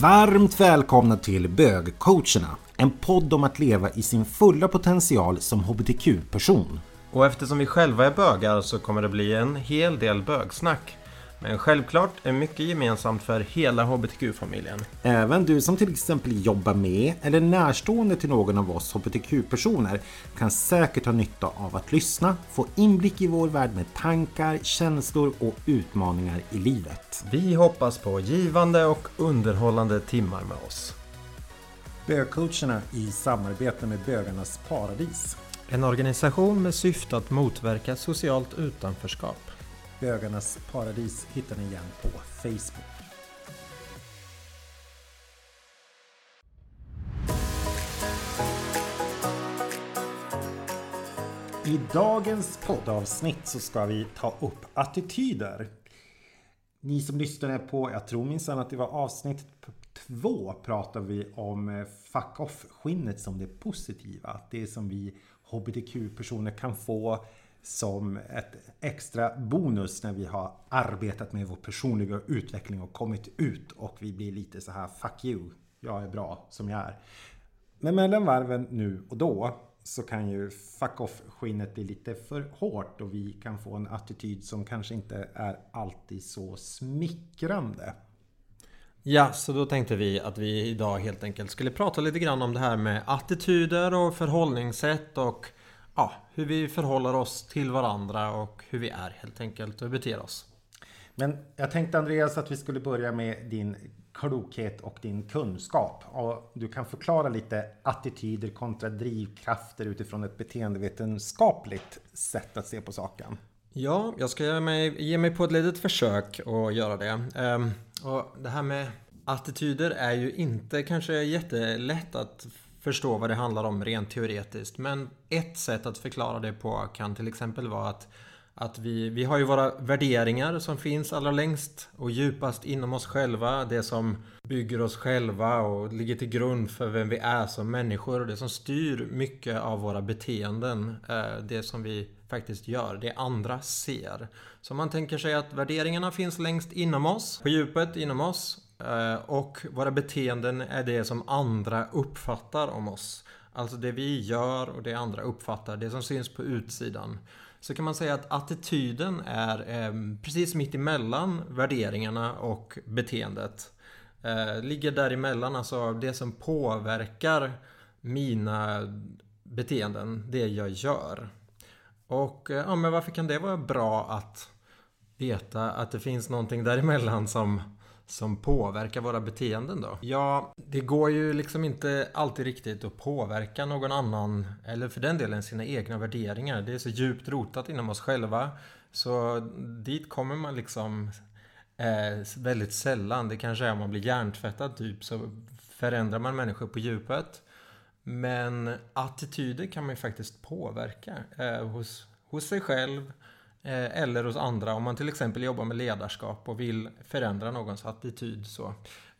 Varmt välkomna till Bögcoacherna, en podd om att leva i sin fulla potential som hbtq-person. Och eftersom vi själva är bögar så kommer det bli en hel del bögsnack. Men självklart är mycket gemensamt för hela HBTQ-familjen. Även du som till exempel jobbar med eller närstående till någon av oss HBTQ-personer kan säkert ha nytta av att lyssna, få inblick i vår värld med tankar, känslor och utmaningar i livet. Vi hoppas på givande och underhållande timmar med oss. Bögcoacherna i samarbete med Bögarnas Paradis. En organisation med syfte att motverka socialt utanförskap. Bögarnas Paradis hittar ni igen på Facebook. I dagens poddavsnitt så ska vi ta upp attityder. Ni som lyssnade på, jag tror minsann att det var avsnitt två, pratar vi om eh, fuck off-skinnet som det positiva. Det som vi HBTQ-personer kan få som ett extra bonus när vi har arbetat med vår personliga utveckling och kommit ut och vi blir lite så här fuck you, jag är bra som jag är. Men mellan varven nu och då så kan ju fuck off skinnet bli lite för hårt och vi kan få en attityd som kanske inte är alltid så smickrande. Ja, så då tänkte vi att vi idag helt enkelt skulle prata lite grann om det här med attityder och förhållningssätt och ja, hur vi förhåller oss till varandra och hur vi är helt enkelt och beter oss. Men jag tänkte Andreas att vi skulle börja med din klokhet och din kunskap. Och du kan förklara lite attityder kontra drivkrafter utifrån ett beteendevetenskapligt sätt att se på saken. Ja, jag ska ge mig, ge mig på ett litet försök att göra det. Um, och det här med attityder är ju inte kanske jättelätt att förstå vad det handlar om rent teoretiskt. Men ett sätt att förklara det på kan till exempel vara att, att vi, vi har ju våra värderingar som finns allra längst och djupast inom oss själva. Det som bygger oss själva och ligger till grund för vem vi är som människor. Och det som styr mycket av våra beteenden. Eh, det som vi faktiskt gör, det andra ser. Så man tänker sig att värderingarna finns längst inom oss, på djupet inom oss Eh, och våra beteenden är det som andra uppfattar om oss. Alltså det vi gör och det andra uppfattar, det som syns på utsidan. Så kan man säga att attityden är eh, precis mitt emellan värderingarna och beteendet. Eh, ligger däremellan, alltså det som påverkar mina beteenden, det jag gör. Och eh, ja, men varför kan det vara bra att veta att det finns någonting däremellan som som påverkar våra beteenden då? Ja, det går ju liksom inte alltid riktigt att påverka någon annan eller för den delen sina egna värderingar. Det är så djupt rotat inom oss själva så dit kommer man liksom eh, väldigt sällan. Det kanske är om man blir hjärntvättad typ så förändrar man människor på djupet. Men attityder kan man ju faktiskt påverka eh, hos, hos sig själv eller hos andra om man till exempel jobbar med ledarskap och vill förändra någons attityd. Så,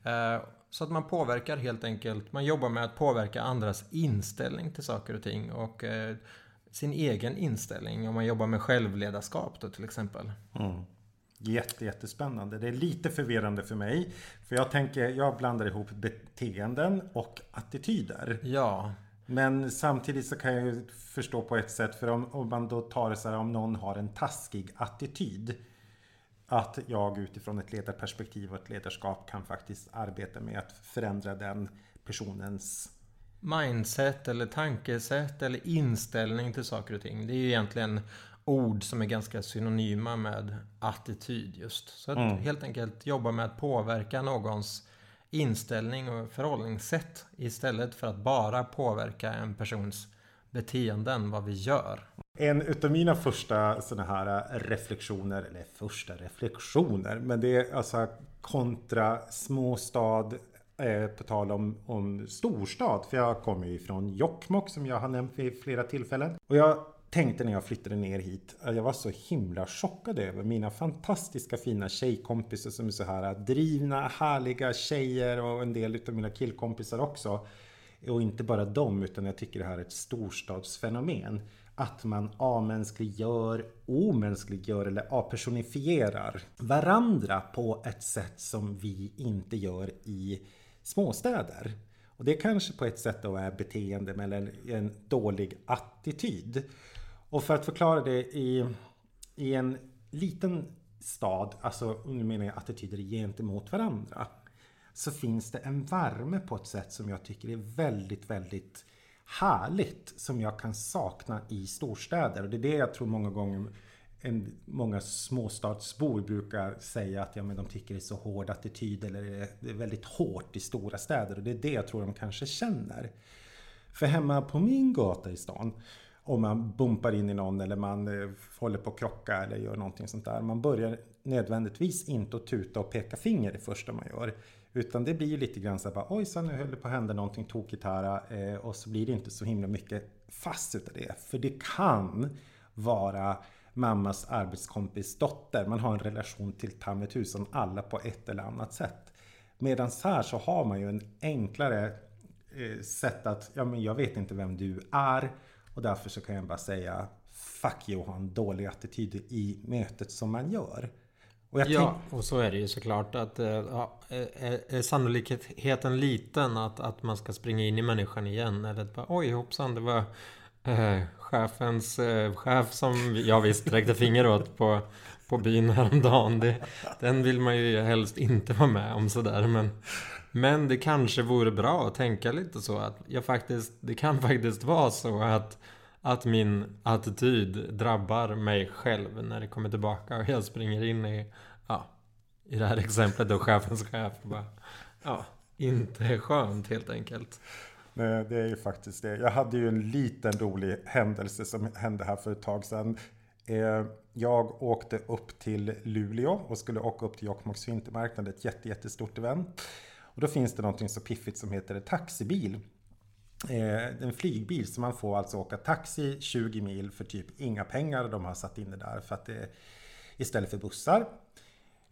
eh, så att man påverkar helt enkelt, man jobbar med att påverka andras inställning till saker och ting och eh, sin egen inställning om man jobbar med självledarskap då till exempel. Mm. Jätte, jättespännande. Det är lite förvirrande för mig. För jag tänker, jag blandar ihop beteenden och attityder. Ja. Men samtidigt så kan jag ju förstå på ett sätt. För om, om man då tar det så här om någon har en taskig attityd. Att jag utifrån ett ledarperspektiv och ett ledarskap kan faktiskt arbeta med att förändra den personens mindset eller tankesätt eller inställning till saker och ting. Det är ju egentligen ord som är ganska synonyma med attityd just. Så att mm. helt enkelt jobba med att påverka någons inställning och förhållningssätt istället för att bara påverka en persons beteenden, vad vi gör. En utav mina första sådana här reflektioner, eller första reflektioner, men det är alltså kontra småstad eh, på tal om, om storstad. För jag kommer ju från Jokkmokk som jag har nämnt vid flera tillfällen. Och jag tänkte när jag flyttade ner hit, att jag var så himla chockad över mina fantastiska fina tjejkompisar som är så här drivna, härliga tjejer och en del utav mina killkompisar också. Och inte bara dem, utan jag tycker det här är ett storstadsfenomen. att man avmänskliggör, omänskliggör eller apersonifierar varandra på ett sätt som vi inte gör i småstäder. Och det kanske på ett sätt då är beteende eller en dålig attityd. Och för att förklara det i, i en liten stad, alltså nu menar jag attityder gentemot varandra, så finns det en värme på ett sätt som jag tycker är väldigt, väldigt härligt som jag kan sakna i storstäder. Och det är det jag tror många gånger en, många småstadsbor brukar säga att ja, men de tycker det är så hård attityd eller det är väldigt hårt i stora städer. Och det är det jag tror de kanske känner. För hemma på min gata i stan om man bumpar in i någon eller man eh, håller på att krocka eller gör någonting sånt där. Man börjar nödvändigtvis inte att tuta och peka finger det första man gör. Utan det blir ju lite grann så här, bara ojsan nu höll det på att hända någonting tokigt här eh, och så blir det inte så himla mycket fast utav det. För det kan vara mammas arbetskompis dotter. Man har en relation till ta med tusan alla på ett eller annat sätt. Medan här så har man ju en enklare eh, sätt att, ja men jag vet inte vem du är och därför så kan jag bara säga Fuck you ha en dålig attityd i mötet som man gör. Och ja, och så är det ju såklart att eh, ja, är, är sannolikheten liten att, att man ska springa in i människan igen. Eller att bara, oj hoppsan, det var eh, chefens eh, chef som jag visst räckte finger åt på, på byn häromdagen. Det, den vill man ju helst inte vara med om sådär. Men, men det kanske vore bra att tänka lite så att jag faktiskt, det kan faktiskt vara så att att min attityd drabbar mig själv när det kommer tillbaka och jag springer in i, ja, i det här exemplet då chefens chef bara, ja, inte skönt helt enkelt. Nej, det är ju faktiskt det. Jag hade ju en liten rolig händelse som hände här för ett tag sedan. Eh, jag åkte upp till Luleå och skulle åka upp till Jokkmokks vintermarknad, ett jätte, jättestort event. Och då finns det någonting så piffigt som heter taxibil. Eh, en flygbil så man får alltså åka taxi 20 mil för typ inga pengar. De har satt in det där för att det istället för bussar.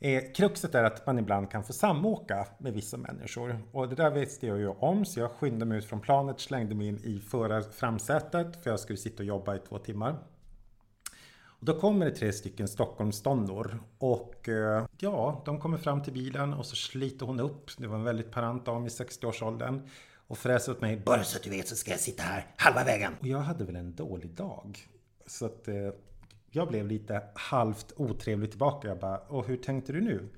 Eh, kruxet är att man ibland kan få samåka med vissa människor. Och det där visste jag ju om så jag skyndade mig ut från planet, slängde mig in i förar framsätet för jag skulle sitta och jobba i två timmar. Och då kommer det tre stycken Stockholmsdonnor och eh, ja, de kommer fram till bilen och så sliter hon upp. Det var en väldigt parant dam i 60-årsåldern och fräser åt mig. Bara så att du vet så ska jag sitta här halva vägen. Och jag hade väl en dålig dag. Så att eh, jag blev lite halvt otrevlig tillbaka. Jag bara, och hur tänkte du nu?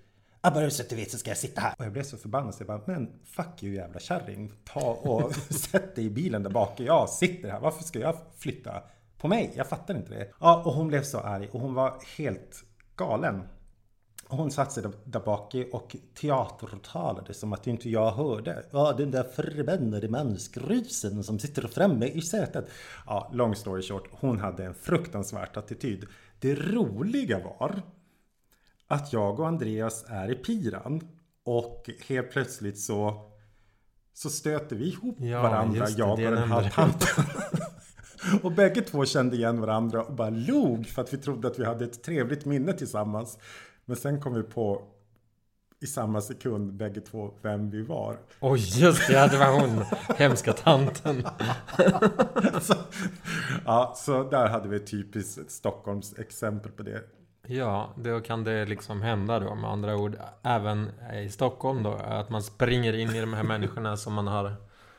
Ja, bara så att du vet så ska jag sitta här. Och jag blev så förbannad så jag bara, men fuck you jävla kärring. Ta och sätt dig i bilen där bak. Jag sitter här. Varför ska jag flytta på mig? Jag fattar inte det. Ja, och hon blev så arg och hon var helt galen. Hon satt sig där bak och teatertalade som att inte jag hörde. Ja, den där förbannade mansgrusen som sitter framme i sätet. Ja, long story short, hon hade en fruktansvärd attityd. Det roliga var att jag och Andreas är i piran och helt plötsligt så så stöter vi ihop ja, varandra, det, jag och den här tanten. och bägge två kände igen varandra och bara log för att vi trodde att vi hade ett trevligt minne tillsammans. Men sen kom vi på i samma sekund bägge två vem vi var. Oj, just det, det var hon hemska tanten. så, ja, så där hade vi ett typiskt Stockholms exempel på det. Ja, då kan det liksom hända då med andra ord även i Stockholm då att man springer in i de här människorna som man har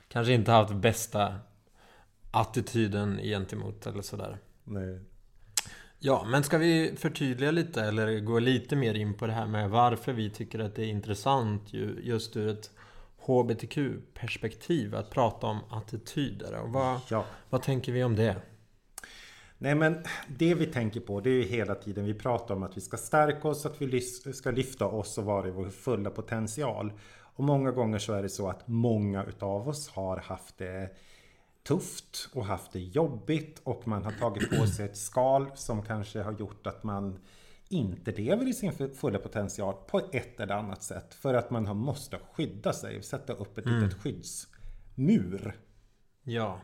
kanske inte haft bästa attityden gentemot eller sådär. Nej. Ja, men ska vi förtydliga lite eller gå lite mer in på det här med varför vi tycker att det är intressant just ur ett HBTQ-perspektiv att prata om attityder. Och vad, ja. vad tänker vi om det? Nej men det vi tänker på det är ju hela tiden vi pratar om att vi ska stärka oss, att vi ska lyfta oss och vara i vår fulla potential. Och många gånger så är det så att många utav oss har haft det tufft och haft det jobbigt och man har tagit på sig ett skal som kanske har gjort att man inte lever i sin fulla potential på ett eller annat sätt. För att man har måste skydda sig, sätta upp ett mm. litet skyddsmur. Ja.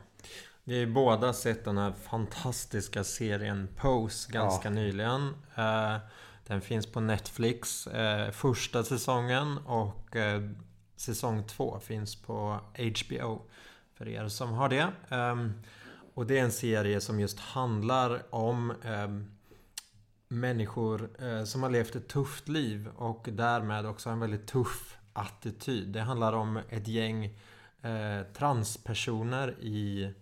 Vi har ju båda sett den här fantastiska serien Pose ganska ja. nyligen. Eh, den finns på Netflix eh, första säsongen och eh, säsong två finns på HBO för er som har det. Ehm, och det är en serie som just handlar om ehm, människor eh, som har levt ett tufft liv och därmed också en väldigt tuff attityd. Det handlar om ett gäng eh, transpersoner i,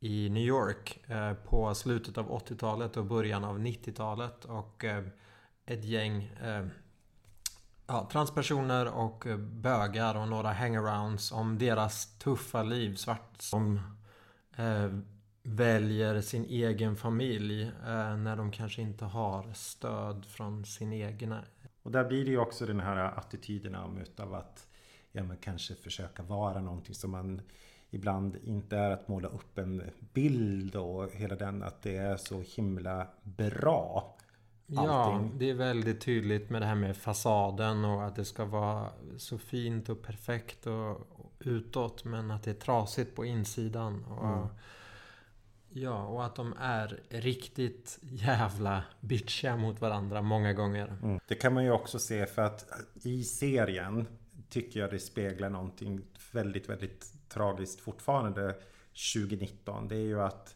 i New York eh, på slutet av 80-talet och början av 90-talet. Och eh, ett gäng eh, ja, transpersoner och eh, bögar och några hangarounds om deras tuffa liv. Svart som eh, väljer sin egen familj eh, när de kanske inte har stöd från sin egna. Och där blir det ju också den här attityden av att ja, men kanske försöka vara någonting som man ibland inte är att måla upp en bild och hela den att det är så himla bra. Allting. Ja, det är väldigt tydligt med det här med fasaden och att det ska vara så fint och perfekt och utåt men att det är trasigt på insidan. Och, mm. Ja, och att de är riktigt jävla bitchiga mot varandra många gånger. Mm. Det kan man ju också se för att i serien tycker jag det speglar någonting väldigt, väldigt tragiskt fortfarande 2019. Det är ju att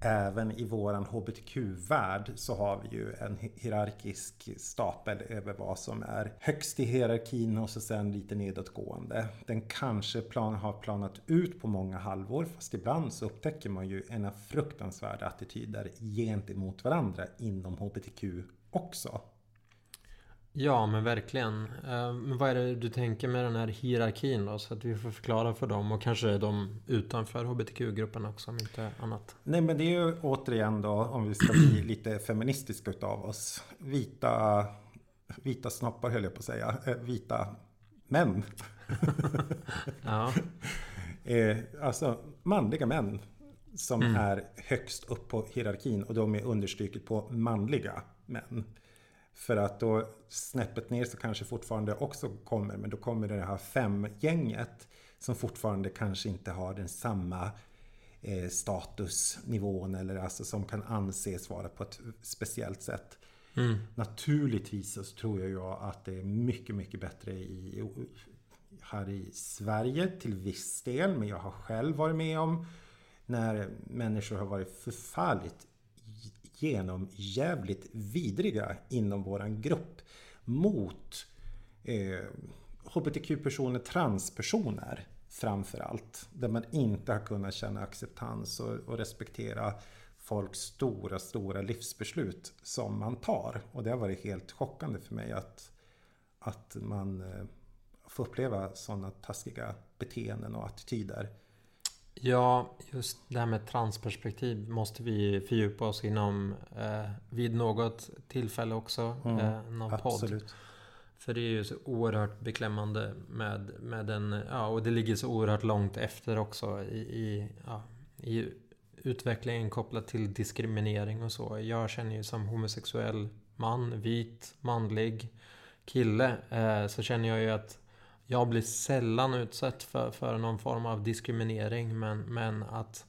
även i våran HBTQ-värld så har vi ju en hierarkisk stapel över vad som är högst i hierarkin och så sen lite nedåtgående. Den kanske plan, har planat ut på många halvår fast ibland så upptäcker man ju ena fruktansvärda attityder gentemot varandra inom HBTQ också. Ja, men verkligen. Eh, men vad är det du tänker med den här hierarkin då? Så att vi får förklara för dem och kanske de utanför HBTQ-gruppen också om inte annat. Nej, men det är ju återigen då om vi ska bli lite feministiska utav oss. Vita, vita snoppar höll jag på att säga. Eh, vita män. ja. Eh, alltså manliga män som mm. är högst upp på hierarkin och de är understryket på manliga män. För att då snäppet ner så kanske fortfarande också kommer, men då kommer det här femgänget som fortfarande kanske inte har den samma eh, statusnivån eller alltså som kan anses vara på ett speciellt sätt. Mm. Naturligtvis så tror jag att det är mycket, mycket bättre i, här i Sverige till viss del. Men jag har själv varit med om när människor har varit förfärligt genom jävligt vidriga inom våran grupp mot eh, HBTQ-personer, transpersoner framför allt. Där man inte har kunnat känna acceptans och, och, respektera folks stora, stora livsbeslut som man tar. Och det har varit helt chockande för mig att, att man eh, får uppleva sådana taskiga beteenden och attityder. Ja, just det här med transperspektiv måste vi fördjupa oss inom eh, vid något tillfälle också. Mm, eh, någon absolut. podd. För det är ju så oerhört beklämmande med, med den, ja och det ligger så oerhört långt efter också i, i, ja, i utvecklingen kopplat till diskriminering och så. Jag känner ju som homosexuell man, vit, manlig kille, eh, så känner jag ju att jag blir sällan utsatt för, för någon form av diskriminering men, men att,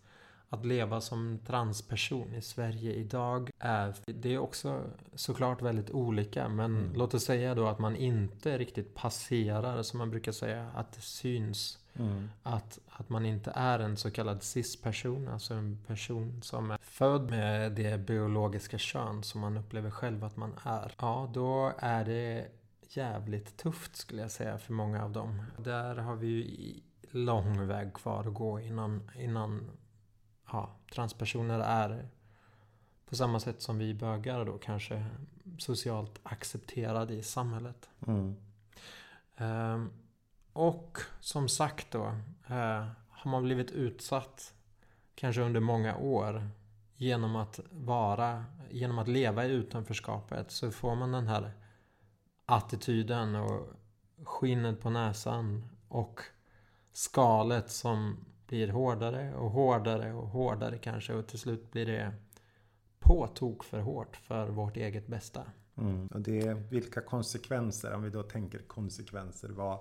att leva som transperson i Sverige idag är, det är också såklart väldigt olika men mm. låt oss säga då att man inte riktigt passerar som man brukar säga, att det syns. Mm. Att, att man inte är en så kallad cis-person, alltså en person som är född med det biologiska kön som man upplever själv att man är. Ja, då är det jävligt tufft skulle jag säga för många av dem. Där har vi ju lång väg kvar att gå innan, innan ja, transpersoner är på samma sätt som vi bögar då kanske socialt accepterade i samhället. Mm. Um, och som sagt då uh, har man blivit utsatt kanske under många år genom att vara, genom att leva i utanförskapet så får man den här attityden och skinnet på näsan och skalet som blir hårdare och hårdare och hårdare kanske och till slut blir det på tok för hårt för vårt eget bästa. Mm. Och det, vilka konsekvenser, om vi då tänker konsekvenser, vad,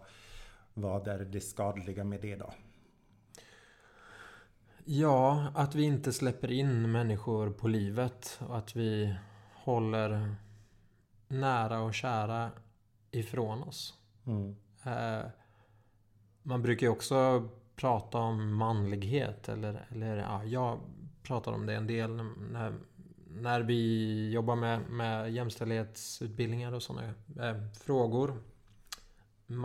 vad är det skadliga med det då? Ja, att vi inte släpper in människor på livet och att vi håller nära och kära ifrån oss. Mm. Eh, man brukar ju också prata om manlighet eller, eller ja, jag pratar om det en del när, när vi jobbar med, med jämställdhetsutbildningar och sådana eh, frågor.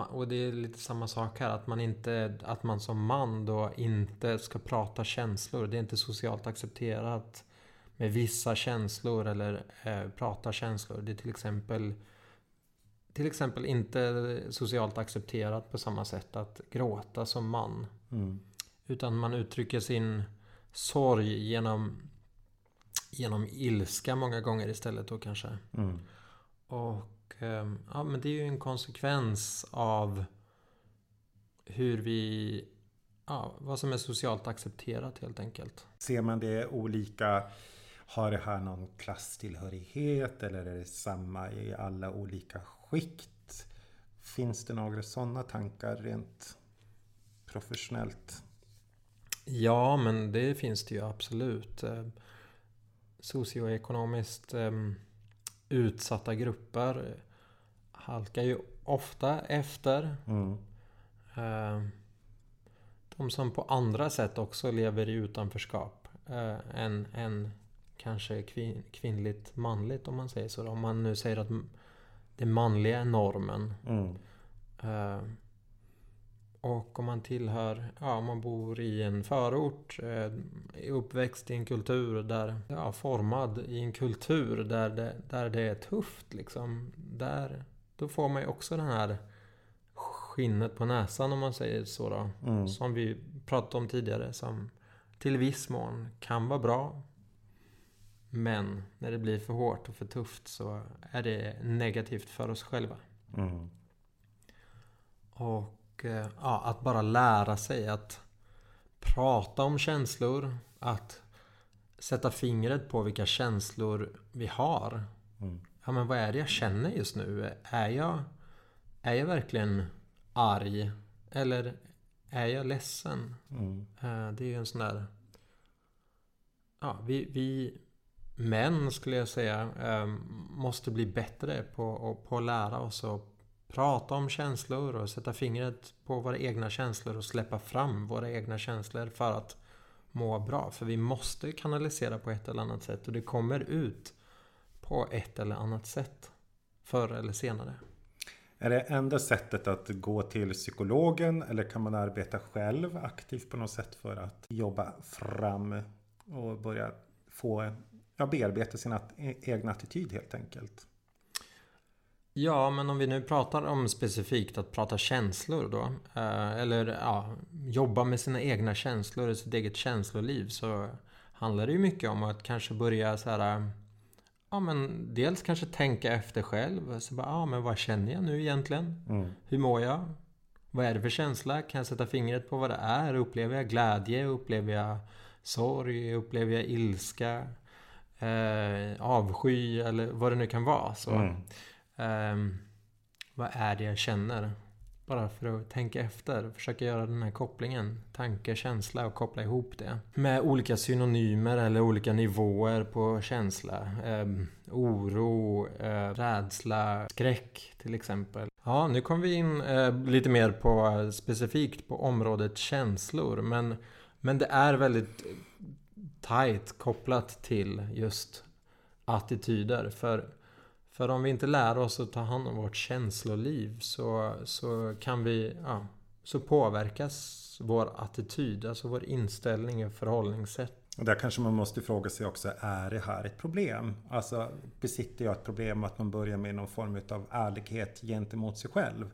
Och det är lite samma sak här, att man, inte, att man som man då inte ska prata känslor. Det är inte socialt accepterat med vissa känslor eller eh, prata känslor. Det är till exempel till exempel inte socialt accepterat på samma sätt att gråta som man. Mm. Utan man uttrycker sin sorg genom, genom ilska många gånger istället då kanske. Mm. Och ehm, ja, men det är ju en konsekvens av hur vi Ja, vad som är socialt accepterat helt enkelt. Ser man det olika? Har det här någon klasstillhörighet eller är det samma i alla olika skikt? Finns det några sådana tankar rent professionellt? Ja, men det finns det ju absolut. Eh, socioekonomiskt ehm, utsatta grupper halkar ju ofta efter. Mm. Eh, de som på andra sätt också lever i utanförskap. Eh, än, än kanske kvin, kvinnligt manligt om man säger så. Om man nu säger att det manliga är normen. Mm. Och om man tillhör, ja om man bor i en förort, eh, är uppväxt i en kultur där, ja formad i en kultur där det, där det är tufft liksom. Där, då får man ju också den här skinnet på näsan om man säger så då. Mm. Som vi pratade om tidigare. Som till viss mån kan vara bra. Men när det blir för hårt och för tufft så är det negativt för oss själva. Mm. Och Eh, ja, att bara lära sig att prata om känslor. Att sätta fingret på vilka känslor vi har. Mm. Ja, men vad är det jag känner just nu? Är jag, är jag verkligen arg? Eller är jag ledsen? Mm. Eh, det är ju en sån där... Ja, vi, vi män skulle jag säga eh, måste bli bättre på, på att lära oss att prata om känslor och sätta fingret på våra egna känslor och släppa fram våra egna känslor för att må bra. För vi måste kanalisera på ett eller annat sätt och det kommer ut på ett eller annat sätt. Förr eller senare. Är det enda sättet att gå till psykologen eller kan man arbeta själv aktivt på något sätt för att jobba fram och börja få ja, bearbeta sin egna attityd helt enkelt? Ja, men om vi nu pratar om specifikt att prata känslor då. Eh, eller ja, jobba med sina egna känslor och sitt eget känsloliv. Så handlar det ju mycket om att kanske börja så här... Ja, men dels kanske tänka efter själv. Så bara, ja, men vad känner jag nu egentligen? Mm. Hur mår jag? Vad är det för känsla? Kan jag sätta fingret på vad det är? Upplever jag glädje? Upplever jag sorg? Upplever jag ilska? Eh, avsky? Eller vad det nu kan vara. Så. Mm. Um, vad är det jag känner? Bara för att tänka efter. Försöka göra den här kopplingen. Tanke, känsla och koppla ihop det. Med olika synonymer eller olika nivåer på känsla. Um, oro, uh, rädsla, skräck till exempel. Ja, nu kom vi in uh, lite mer på specifikt på området känslor. Men, men det är väldigt tight kopplat till just attityder. För för om vi inte lär oss att ta hand om vårt känsloliv så, så kan vi, ja, så påverkas vår attityd, alltså vår inställning och förhållningssätt. Och där kanske man måste fråga sig också, är det här ett problem? Alltså besitter jag ett problem att man börjar med någon form av ärlighet gentemot sig själv?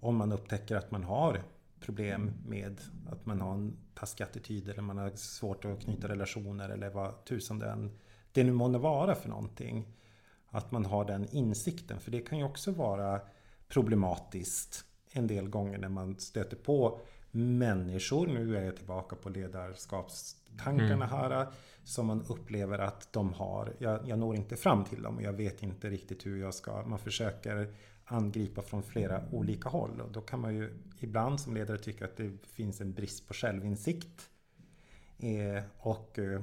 Om man upptäcker att man har problem med att man har en taskig attityd eller man har svårt att knyta relationer eller vad tusan det, det nu måste vara för någonting. Att man har den insikten. För det kan ju också vara problematiskt en del gånger när man stöter på människor. Nu är jag tillbaka på ledarskapstankarna mm. här. Som man upplever att de har. Jag, jag når inte fram till dem och jag vet inte riktigt hur jag ska. Man försöker angripa från flera olika håll. Och då kan man ju ibland som ledare tycka att det finns en brist på självinsikt. Eh, och eh,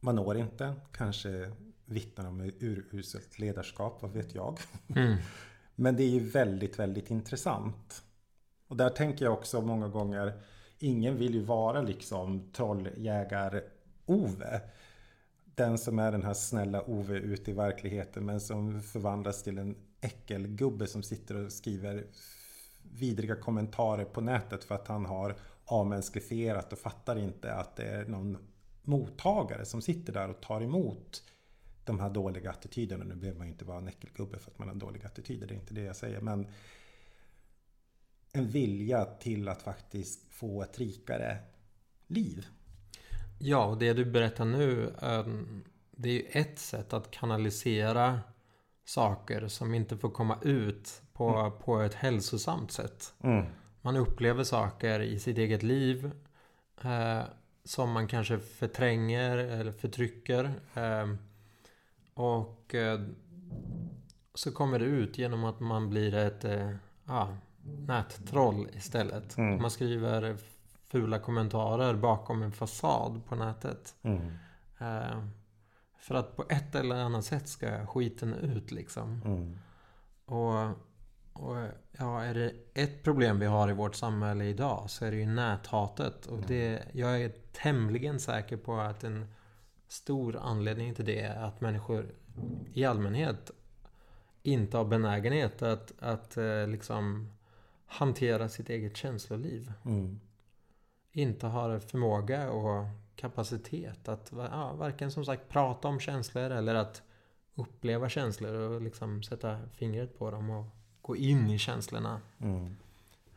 man når inte kanske vittnar om uruselt ledarskap, vad vet jag. Mm. Men det är ju väldigt, väldigt intressant. Och där tänker jag också många gånger ingen vill ju vara liksom trolljägar-Ove. Den som är den här snälla Ove ute i verkligheten men som förvandlas till en äckelgubbe som sitter och skriver vidriga kommentarer på nätet för att han har avmänskligifierat och fattar inte att det är någon mottagare som sitter där och tar emot de här dåliga attityderna. Nu behöver man ju inte vara en äckelgubbe för att man har dåliga attityder, det är inte det jag säger. Men en vilja till att faktiskt få ett rikare liv. Ja, och det du berättar nu, ehm, det är ju ett sätt att kanalisera saker som inte får komma ut på, mm. på ett hälsosamt sätt. Mm. Man upplever saker i sitt eget liv eh, som man kanske förtränger eller förtrycker. Eh, och eh, så kommer det ut genom att man blir ett eh, ah, nättroll istället. Mm. Man skriver fula kommentarer bakom en fasad på nätet. Mm. För att på ett eller annat sätt ska skiten ut liksom. Mm. Och, och ja, är det ett problem vi har i vårt samhälle idag så är det ju näthatet. Och det, jag är tämligen säker på att en stor anledning till det är att människor i allmänhet inte har benägenhet att, att eh, liksom hantera sitt eget känsloliv. Mm. Inte har förmåga och kapacitet att ja, varken som sagt prata om känslor eller att uppleva känslor och liksom sätta fingret på dem och gå in i känslorna. Mm.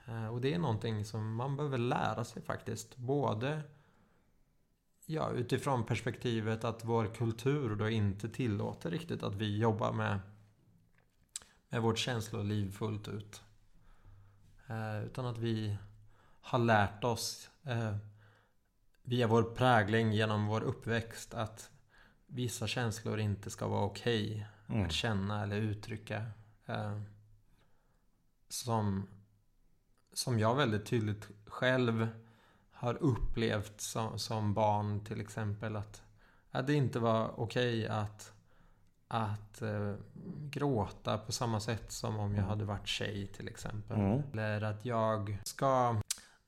Eh, och det är någonting som man behöver lära sig faktiskt. Både ja, utifrån perspektivet att vår kultur då inte tillåter riktigt att vi jobbar med, med vårt känsloliv fullt ut. Eh, utan att vi har lärt oss eh, via vår prägling genom vår uppväxt att vissa känslor inte ska vara okej okay mm. att känna eller uttrycka. Eh, som, som jag väldigt tydligt själv har upplevt som, som barn till exempel att, att det inte var okej okay att, att uh, gråta på samma sätt som om jag hade varit tjej till exempel. Mm. Eller att jag ska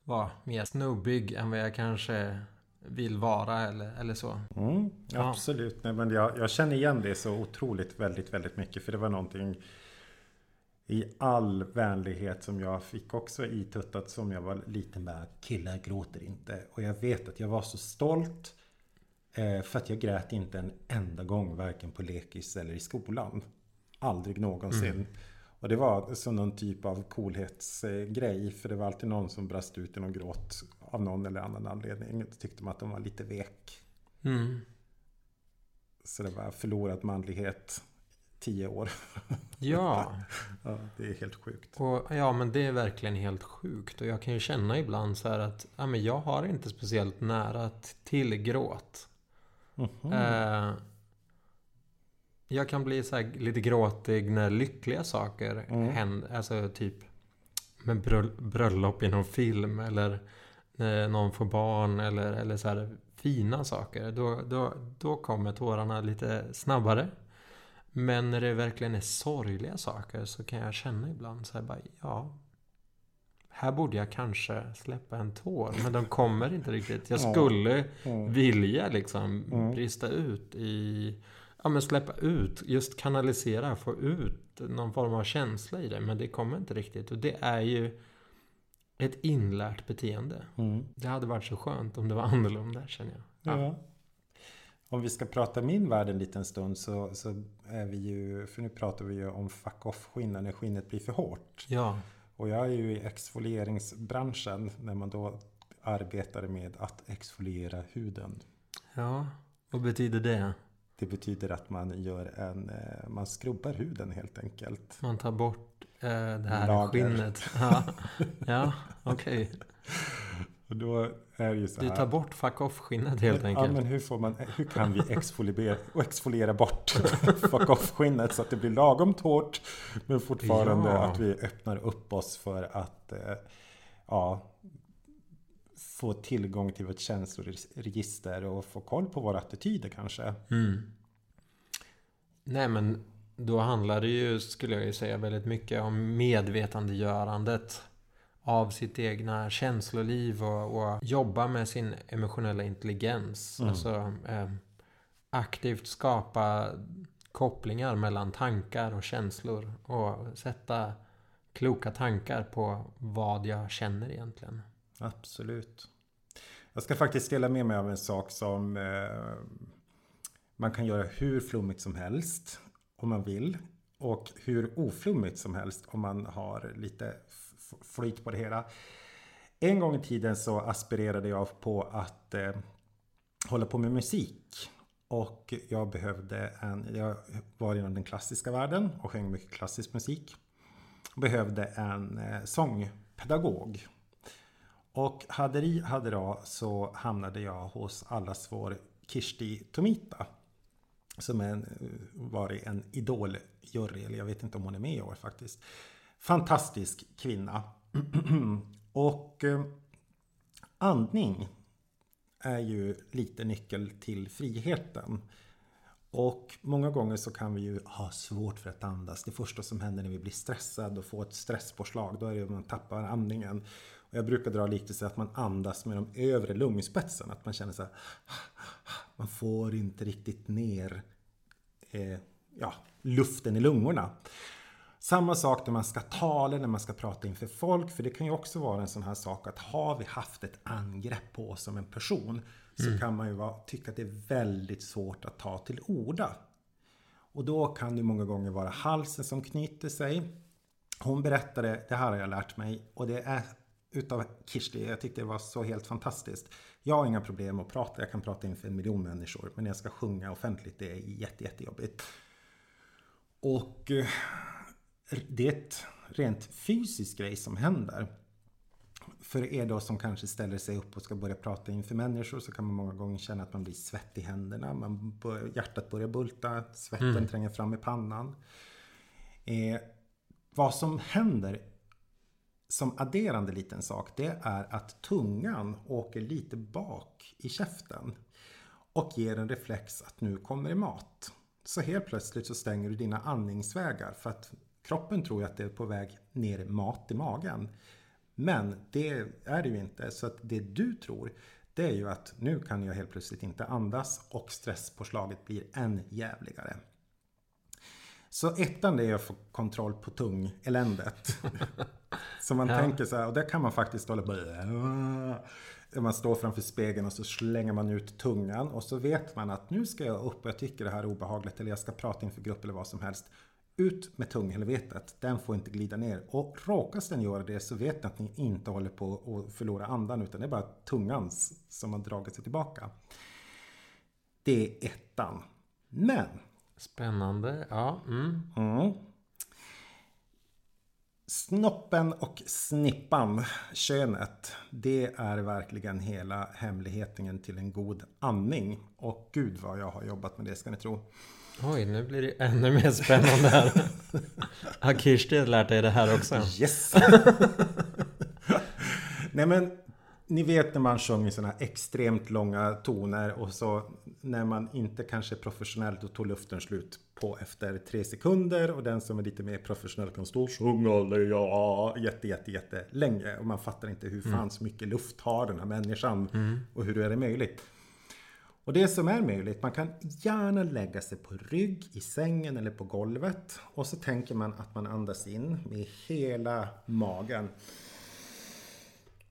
vara mer snubbig än vad jag kanske vill vara eller, eller så. Mm, absolut, Nej, men jag, jag, känner igen det så otroligt väldigt, väldigt mycket. För det var någonting i all vänlighet som jag fick också i tuttat som jag var liten med. Killar gråter inte. Och jag vet att jag var så stolt. Eh, för att jag grät inte en enda gång. Varken på lekis eller i skolan. Aldrig någonsin. Mm. Och det var som någon typ av coolhetsgrej. För det var alltid någon som brast ut i någon gråt. Av någon eller annan anledning. Då tyckte man att de var lite vek. Mm. Så det var förlorad manlighet tio år. Ja. ja. Det är helt sjukt. Och, ja, men det är verkligen helt sjukt. Och jag kan ju känna ibland så här att ja, men jag har inte speciellt nära till gråt. Mm -hmm. eh, jag kan bli så lite gråtig när lyckliga saker mm. händer. Alltså typ med bröllop i någon film eller när någon får barn eller, eller så här fina saker. Då, då, då kommer tårarna lite snabbare. Men när det verkligen är sorgliga saker så kan jag känna ibland så här bara, ja. Här borde jag kanske släppa en tår, men de kommer inte riktigt. Jag skulle mm. vilja liksom mm. brista ut i, ja men släppa ut, just kanalisera, få ut någon form av känsla i det. Men det kommer inte riktigt. Och det är ju ett inlärt beteende. Mm. Det hade varit så skönt om det var annorlunda känner jag. Ja. ja. Om vi ska prata min värld en liten stund så, så är vi ju, för nu pratar vi ju om fuck off-skinnen när skinnet blir för hårt. Ja. Och jag är ju i exfolieringsbranschen när man då arbetar med att exfoliera huden. Ja, vad betyder det? Det betyder att man gör en, eh, man skrubbar huden helt enkelt. Man tar bort eh, det här Lager. skinnet. Ja, ja okej. Okay. Och då är ju så här. Du tar bort fuck off-skinnet helt ja, enkelt. Ja, men hur, får man, hur kan vi exfoliera, exfoliera bort fuck off-skinnet så att det blir lagom hårt men fortfarande ja. att vi öppnar upp oss för att eh, ja, få tillgång till vårt känsloregister och få koll på våra attityder kanske. Mm. Nej men då handlar det ju, skulle jag ju säga, väldigt mycket om medvetandegörandet av sitt egna känsloliv och, och jobba med sin emotionella intelligens. Mm. Alltså eh, aktivt skapa kopplingar mellan tankar och känslor och sätta kloka tankar på vad jag känner egentligen. Absolut. Jag ska faktiskt dela med mig av en sak som eh, man kan göra hur flummigt som helst om man vill. Och hur oflummigt som helst om man har lite flyt på det hela. En gång i tiden så aspirerade jag på att eh, hålla på med musik. Och jag behövde en, jag var inom den klassiska världen och sjöng mycket klassisk musik. Behövde en eh, sångpedagog. Och hade hade då så hamnade jag hos allas vår Kirsti Tomita. Som en, varit en idoljury, eller jag vet inte om hon är med i år faktiskt. Fantastisk kvinna. och eh, andning är ju lite nyckel till friheten. Och många gånger så kan vi ju ha svårt för att andas. Det första som händer när vi blir stressade och får ett stresspåslag, då är det att man tappar andningen. Jag brukar dra så att man andas med de övre lungspetsen. Att man känner så här, man får inte riktigt ner eh, ja, luften i lungorna. Samma sak när man ska tala, när man ska prata inför folk. För det kan ju också vara en sån här sak att har vi haft ett angrepp på oss som en person så mm. kan man ju vara, tycka att det är väldigt svårt att ta till orda. Och då kan det många gånger vara halsen som knyter sig. Hon berättade, det här har jag lärt mig och det är utav Kirsti. Jag tyckte det var så helt fantastiskt. Jag har inga problem att prata. Jag kan prata inför en miljon människor. Men när jag ska sjunga offentligt, det är jätte, jättejobbigt. Och eh, det är ett rent fysiskt grej som händer. För er då som kanske ställer sig upp och ska börja prata inför människor så kan man många gånger känna att man blir svett i händerna. Man bör, hjärtat börjar bulta, svetten mm. tränger fram i pannan. Eh, vad som händer som adderande liten sak det är att tungan åker lite bak i käften och ger en reflex att nu kommer det mat. Så helt plötsligt så stänger du dina andningsvägar för att kroppen tror att det är på väg ner mat i magen. Men det är det ju inte. Så att det du tror det är ju att nu kan jag helt plötsligt inte andas och stresspåslaget blir än jävligare. Så ettan det är att få kontroll på tungeländet. så man ja. tänker så här, och där kan man faktiskt hålla på man står framför spegeln och så slänger man ut tungan och så vet man att nu ska jag upp och jag tycker det här är obehagligt eller jag ska prata inför grupp eller vad som helst. Ut med tunghelvetet, den får inte glida ner. Och råkas den göra det så vet ni att ni inte håller på att förlora andan utan det är bara tungan som har dragit sig tillbaka. Det är ettan. Men Spännande, ja. Mm. Mm. Snoppen och snippan, könet, det är verkligen hela hemligheten till en god andning. Och gud vad jag har jobbat med det ska ni tro. Oj, nu blir det ännu mer spännande här. Har Kirsti lärt dig det här också? Yes! Nej men ni vet när man sjunger sådana här extremt långa toner och så när man inte kanske är professionell då tog luften slut på efter tre sekunder och den som är lite mer professionell kan stå och sjunga ja, jätte, jätte, jätte länge och man fattar inte hur fan mm. så mycket luft har den här människan mm. och hur är det möjligt. Och det som är möjligt, man kan gärna lägga sig på rygg i sängen eller på golvet och så tänker man att man andas in med hela magen.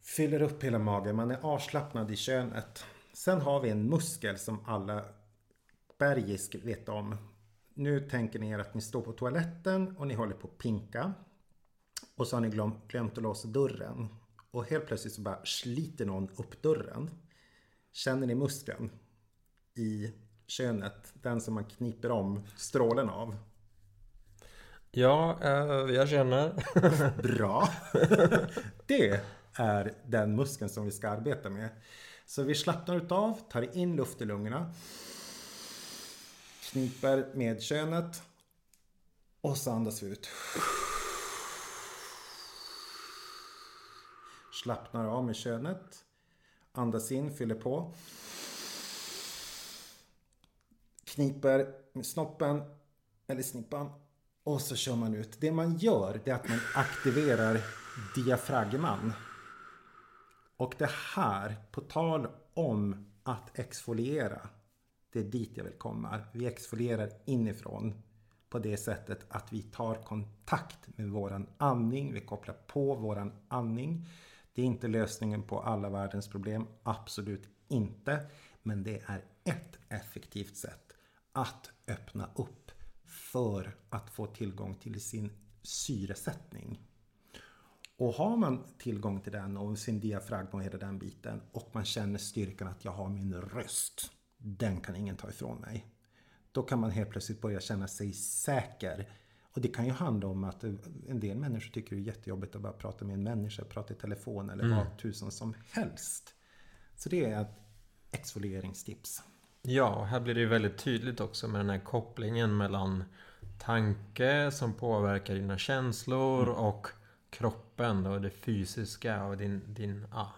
Fyller upp hela magen, man är avslappnad i könet. Sen har vi en muskel som alla bergisk vet om. Nu tänker ni er att ni står på toaletten och ni håller på att pinka. Och så har ni glömt, glömt att låsa dörren. Och helt plötsligt så bara sliter någon upp dörren. Känner ni muskeln i könet? Den som man kniper om strålen av. Ja, eh, jag känner. Bra. Det är den muskeln som vi ska arbeta med. Så vi slappnar utav, tar in luft i lungorna. Kniper med könet. Och så andas vi ut. Slappnar av med könet. Andas in, fyller på. Kniper med snoppen eller snippan. Och så kör man ut. Det man gör det är att man aktiverar diafragman. Och det här, på tal om att exfoliera. Det är dit jag vill komma. Vi exfolierar inifrån på det sättet att vi tar kontakt med våran andning. Vi kopplar på våran andning. Det är inte lösningen på alla världens problem. Absolut inte. Men det är ett effektivt sätt att öppna upp för att få tillgång till sin syresättning. Och har man tillgång till den och sin diafragma och hela den biten och man känner styrkan att jag har min röst. Den kan ingen ta ifrån mig. Då kan man helt plötsligt börja känna sig säker. Och det kan ju handla om att en del människor tycker det är jättejobbigt att bara prata med en människa, prata i telefon eller mm. vad tusen som helst. Så det är ett exfolieringstips. Ja, och här blir det ju väldigt tydligt också med den här kopplingen mellan tanke som påverkar dina känslor mm. och kroppen och det fysiska och din, din, ah,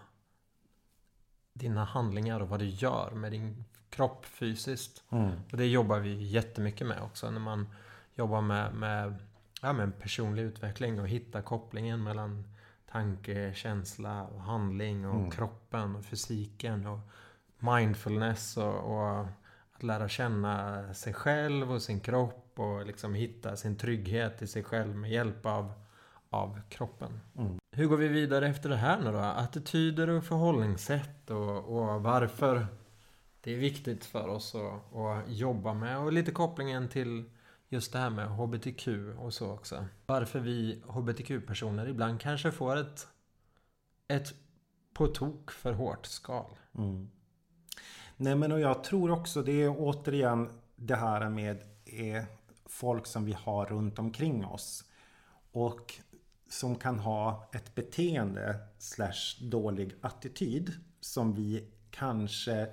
dina handlingar och vad du gör med din kropp fysiskt. Mm. Och det jobbar vi jättemycket med också när man jobbar med, med, ja, med personlig utveckling och hitta kopplingen mellan tanke, känsla och handling och mm. kroppen och fysiken och mindfulness och, och, att lära känna sig själv och sin kropp och liksom hitta sin trygghet i sig själv med hjälp av, av kroppen. Mm. Hur går vi vidare efter det här nu då? Attityder och förhållningssätt och, och varför det är viktigt för oss att, att jobba med och lite kopplingen till just det här med HBTQ och så också. Varför vi HBTQ-personer ibland kanske får ett, ett på tok för hårt skal. Mm. Nej men och jag tror också det är återigen det här med eh, folk som vi har runt omkring oss. Och som kan ha ett beteende slash dålig attityd som vi kanske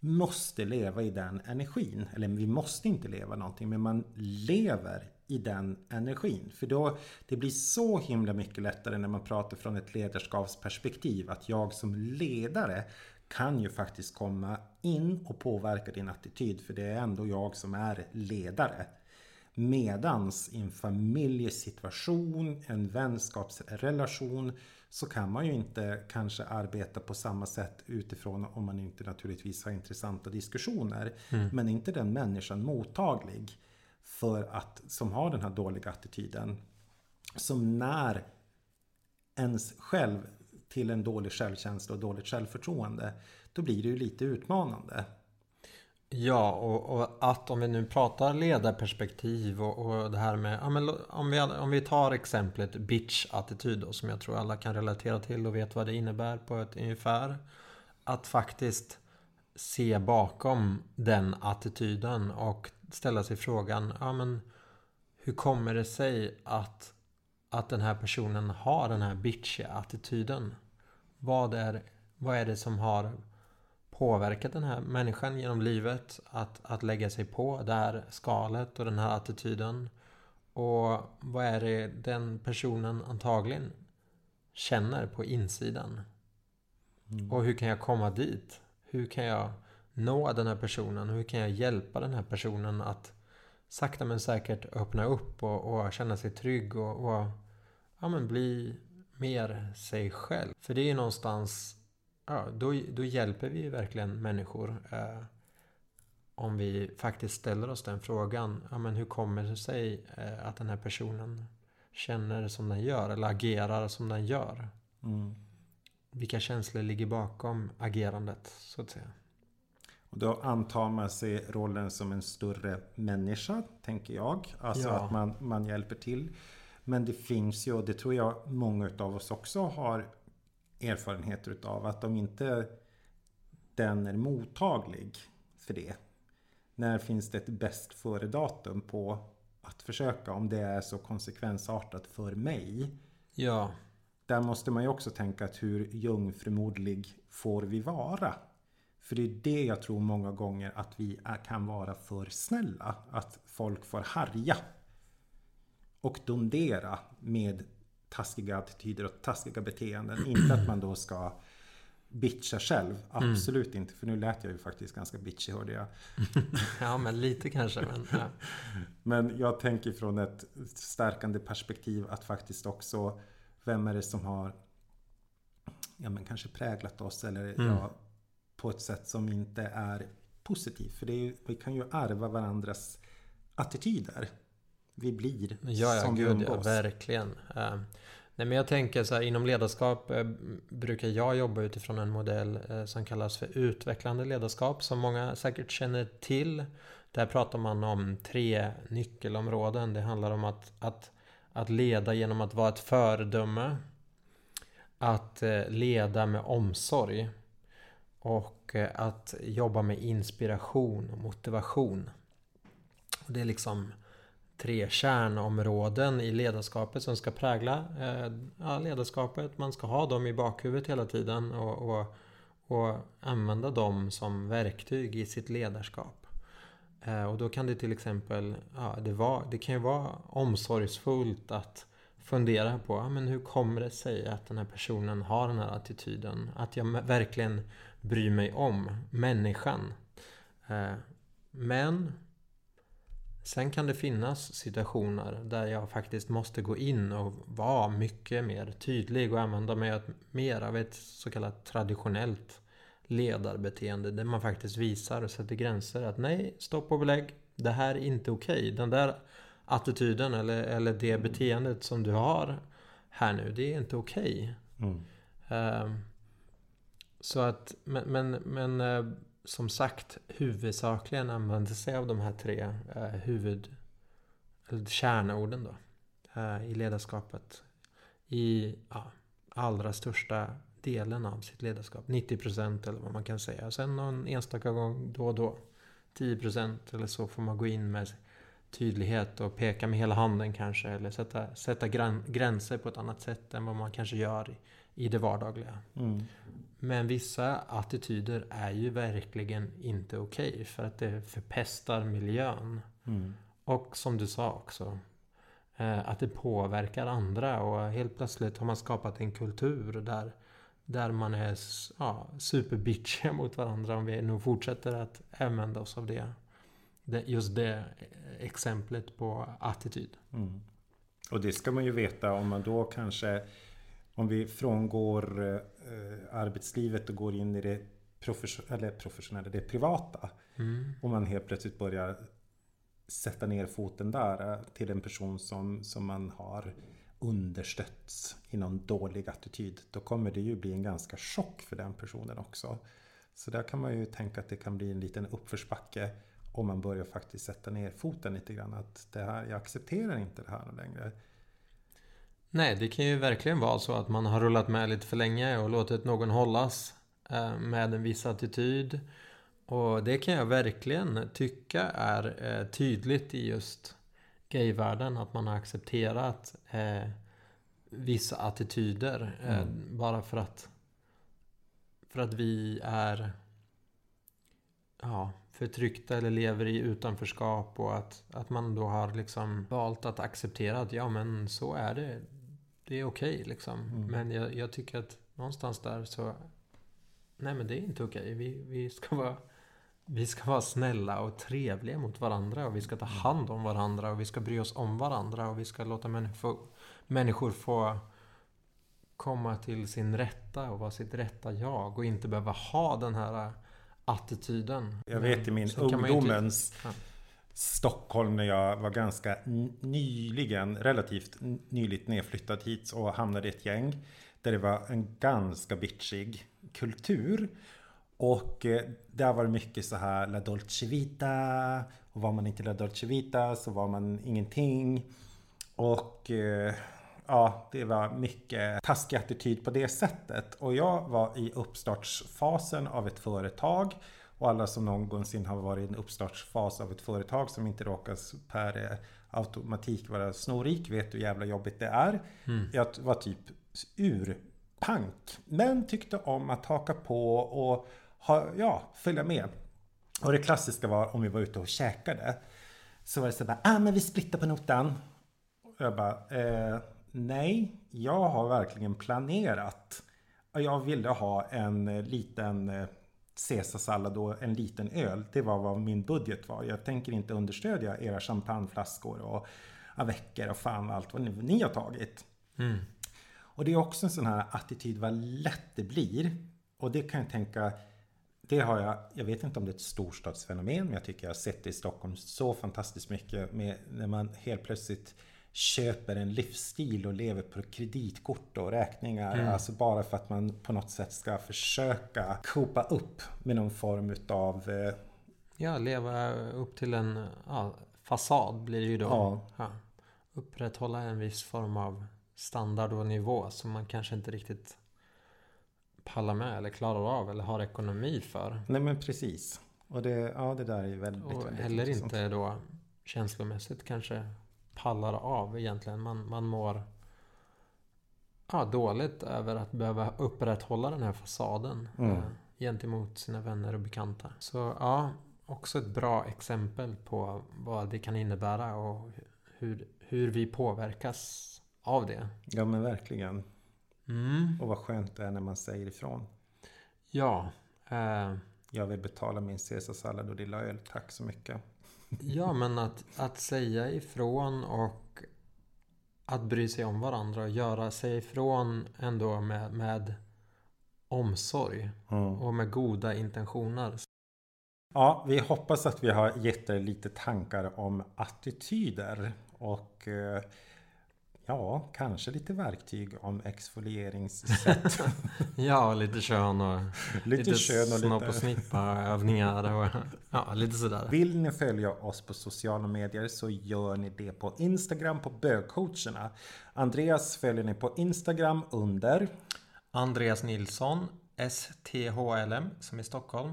måste leva i den energin. Eller vi måste inte leva någonting men man lever i den energin. För då det blir så himla mycket lättare när man pratar från ett ledarskapsperspektiv. Att jag som ledare kan ju faktiskt komma in och påverka din attityd. För det är ändå jag som är ledare. Medans i en familjesituation, en vänskapsrelation så kan man ju inte kanske arbeta på samma sätt utifrån om man inte naturligtvis har intressanta diskussioner. Mm. Men är inte den människan mottaglig för att, som har den här dåliga attityden. Som när ens själv till en dålig självkänsla och dåligt självförtroende. Då blir det ju lite utmanande. Ja, och, och, att om vi nu pratar ledarperspektiv och, och det här med... Ja, men om, vi, om vi tar exemplet bitch-attityd då, som jag tror alla kan relatera till och vet vad det innebär på ett ungefär. Att faktiskt se bakom den attityden och ställa sig frågan, ja men hur kommer det sig att, att den här personen har den här bitchiga attityden? Vad är, vad är det som har påverkat den här människan genom livet att, att lägga sig på det här skalet och den här attityden? Och vad är det den personen antagligen känner på insidan? Mm. Och hur kan jag komma dit? Hur kan jag nå den här personen? Hur kan jag hjälpa den här personen att sakta men säkert öppna upp och, och känna sig trygg och, och ja, men bli mer sig själv? För det är ju någonstans ja, då, då hjälper vi verkligen människor. Eh, om vi faktiskt ställer oss den frågan. Ja, men hur kommer det sig eh, att den här personen känner som den gör eller agerar som den gör? Mm. Vilka känslor ligger bakom agerandet så att säga? Och då antar man sig rollen som en större människa, tänker jag. Alltså ja. att man, man hjälper till. Men det finns ju, och det tror jag många av oss också har erfarenheter utav att om inte den är mottaglig för det. När finns det ett bäst före datum på att försöka om det är så konsekvensartat för mig. Ja. Där måste man ju också tänka att hur jungfrumoderlig får vi vara? För det är det jag tror många gånger att vi kan vara för snälla. Att folk får harja. Och dondera med taskiga attityder och taskiga beteenden. Inte att man då ska bitcha själv. Mm. Absolut mm. inte. För nu lät jag ju faktiskt ganska bitchig hörde jag. ja men lite kanske. Men, ja. men jag tänker från ett stärkande perspektiv att faktiskt också vem är det som har ja, men kanske präglat oss eller Mm. ja, på ett sätt som inte är positivt. För det är vi kan ju ärva varandras attityder. Vi blir Ja, ja, som vi gud, ja, umgås. verkligen. Eh, nej, men jag tänker så här, inom ledarskap eh, brukar jag jobba utifrån en modell eh, som kallas för utvecklande ledarskap, som många säkert känner till. Där pratar man om tre nyckelområden. Det handlar om att, att, att leda genom att vara ett föredöme, att leda med omsorg och att jobba med inspiration och motivation. Det är liksom tre kärnområden i ledarskapet som ska prägla eh, ja, ledarskapet. Man ska ha dem i bakhuvudet hela tiden och, och, och använda dem som verktyg i sitt ledarskap. Eh, och då kan det till exempel, ja, det, var, det kan ju vara omsorgsfullt att fundera på, ja, men hur kommer det sig att den här personen har den här attityden? Att jag verkligen bryr mig om människan. Eh, men Sen kan det finnas situationer där jag faktiskt måste gå in och vara mycket mer tydlig och använda mig mer av ett så kallat traditionellt ledarbeteende där man faktiskt visar och sätter gränser att nej, stopp och belägg. Det här är inte okej. Den där attityden eller, eller det beteendet som du har här nu, det är inte okej. Mm. Ehm, så att, men, men, men eh, som sagt, huvudsakligen använder sig av de här tre eh, huvud... Eller kärnorden då. Eh, I ledarskapet. I ja, allra största delen av sitt ledarskap. 90% eller vad man kan säga. Sen någon enstaka gång då och då. 10% eller så får man gå in med tydlighet och peka med hela handen kanske. Eller sätta, sätta gränser på ett annat sätt än vad man kanske gör i, i det vardagliga. Mm. Men vissa attityder är ju verkligen inte okej för att det förpestar miljön. Mm. Och som du sa också, eh, att det påverkar andra och helt plötsligt har man skapat en kultur där, där man är ja, superbitchiga mot varandra om vi nog fortsätter att använda oss av det. det just det exemplet på attityd. Mm. Och det ska man ju veta om man då kanske om vi frångår eh, arbetslivet och går in i det profession- eller professionella, det privata. Mm. Och man helt plötsligt börjar sätta ner foten där eh, till en person som, som man har understötts i någon dålig attityd. Då kommer det ju bli en ganska chock för den personen också. Så där kan man ju tänka att det kan bli en liten uppförsbacke om man börjar faktiskt sätta ner foten lite grann. Att det här, jag accepterar inte det här längre. Nej, det kan ju verkligen vara så att man har rullat med lite för länge och låtit någon hållas eh, med en viss attityd. Och det kan jag verkligen tycka är eh, tydligt i just gayvärlden. Att man har accepterat eh, vissa attityder. Mm. Bara för att, för att vi är ja, förtryckta eller lever i utanförskap. Och att, att man då har liksom valt att acceptera att ja men så är det. Det är okej liksom. Mm. Men jag, jag tycker att någonstans där så Nej men det är inte okej. Vi, vi, ska vara, vi ska vara snälla och trevliga mot varandra. Och vi ska ta hand om varandra. Och vi ska bry oss om varandra. Och vi ska låta människor, människor få komma till sin rätta och vara sitt rätta jag. Och inte behöva ha den här attityden. Jag vet i min ju inte- ungdomens Ja. Stockholm när jag var ganska nyligen, relativt nyligt nedflyttad hit och hamnade i ett gäng. Där det var en ganska bitchig kultur. Och eh, där var det mycket så här La Dolce Vita. Och var man inte La Dolce Vita så var man ingenting. Och eh, ja, det var mycket taskig attityd på det sättet. Och jag var i uppstartsfasen av ett företag. Och alla som någonsin har varit i en uppstartsfas av ett företag som inte råkar per eh, automatik vara snorrik vet hur jävla jobbigt det är. Mm. Jag var typ urpank. Men tyckte om att haka på och ha, ja, följa med. Och det klassiska var om vi var ute och käkade. Så var det så bara, ah men vi splittar på notan. Och jag bara, eh, nej, jag har verkligen planerat. Jag ville ha en eh, liten eh, caesarsallad och en liten öl. Det var vad min budget var. Jag tänker inte understödja era champagneflaskor och avecker och fan allt vad ni, ni har tagit. Mm. Och det är också en sån här attityd vad lätt det blir. Och det kan jag tänka det har jag, jag vet inte om det är ett storstadsfenomen, men jag tycker jag har sett det i Stockholm så fantastiskt mycket med när man helt plötsligt köper en livsstil och lever på kreditkort och räkningar. Mm. Alltså bara för att man på något sätt ska försöka kopa upp med någon form utav... Eh... Ja, leva upp till en ja, fasad blir det ju då. Ja. ja. Upprätthålla en viss form av standard och nivå som man kanske inte riktigt pallar med eller klarar av eller har ekonomi för. Nej men precis. Och det, ja, det där är väldigt, och väldigt heller intressant. inte då känslomässigt kanske pallar av egentligen. Man, man mår ja, dåligt över att behöva upprätthålla den här fasaden mm. eh, gentemot sina vänner och bekanta. Så ja, också ett bra exempel på vad det kan innebära och hur, hur vi påverkas av det. Ja men verkligen. Mm. Och vad skönt det är när man säger ifrån. Ja. Eh, jag vill betala min caesarsallad och lilla öl, tack så mycket. Ja, men att, att säga ifrån och att bry sig om varandra och göra sig ifrån ändå med, med omsorg mm. och med goda intentioner. Ja, vi hoppas att vi har gett er lite tankar om attityder och eh, Ja, kanske lite verktyg om exfolieringssätt. ja, lite kön och lite, lite kön och snopp och snippa övningar och ja, lite sådär. Vill ni följa oss på sociala medier så gör ni det på Instagram på bögcoacherna. Andreas följer ni på Instagram under Andreas Nilsson STHLM som i Stockholm.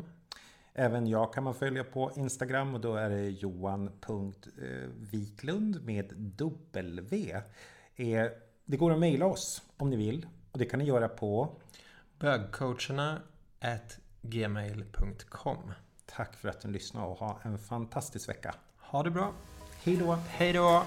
Även jag kan man följa på Instagram och då är det johan.viklund med W Eh, det går att mejla oss om ni vill och det kan ni göra på bögcoacherna.gmail.com Tack för att ni lyssnade och ha en fantastisk vecka. Ha det bra. Hej då. Hej då.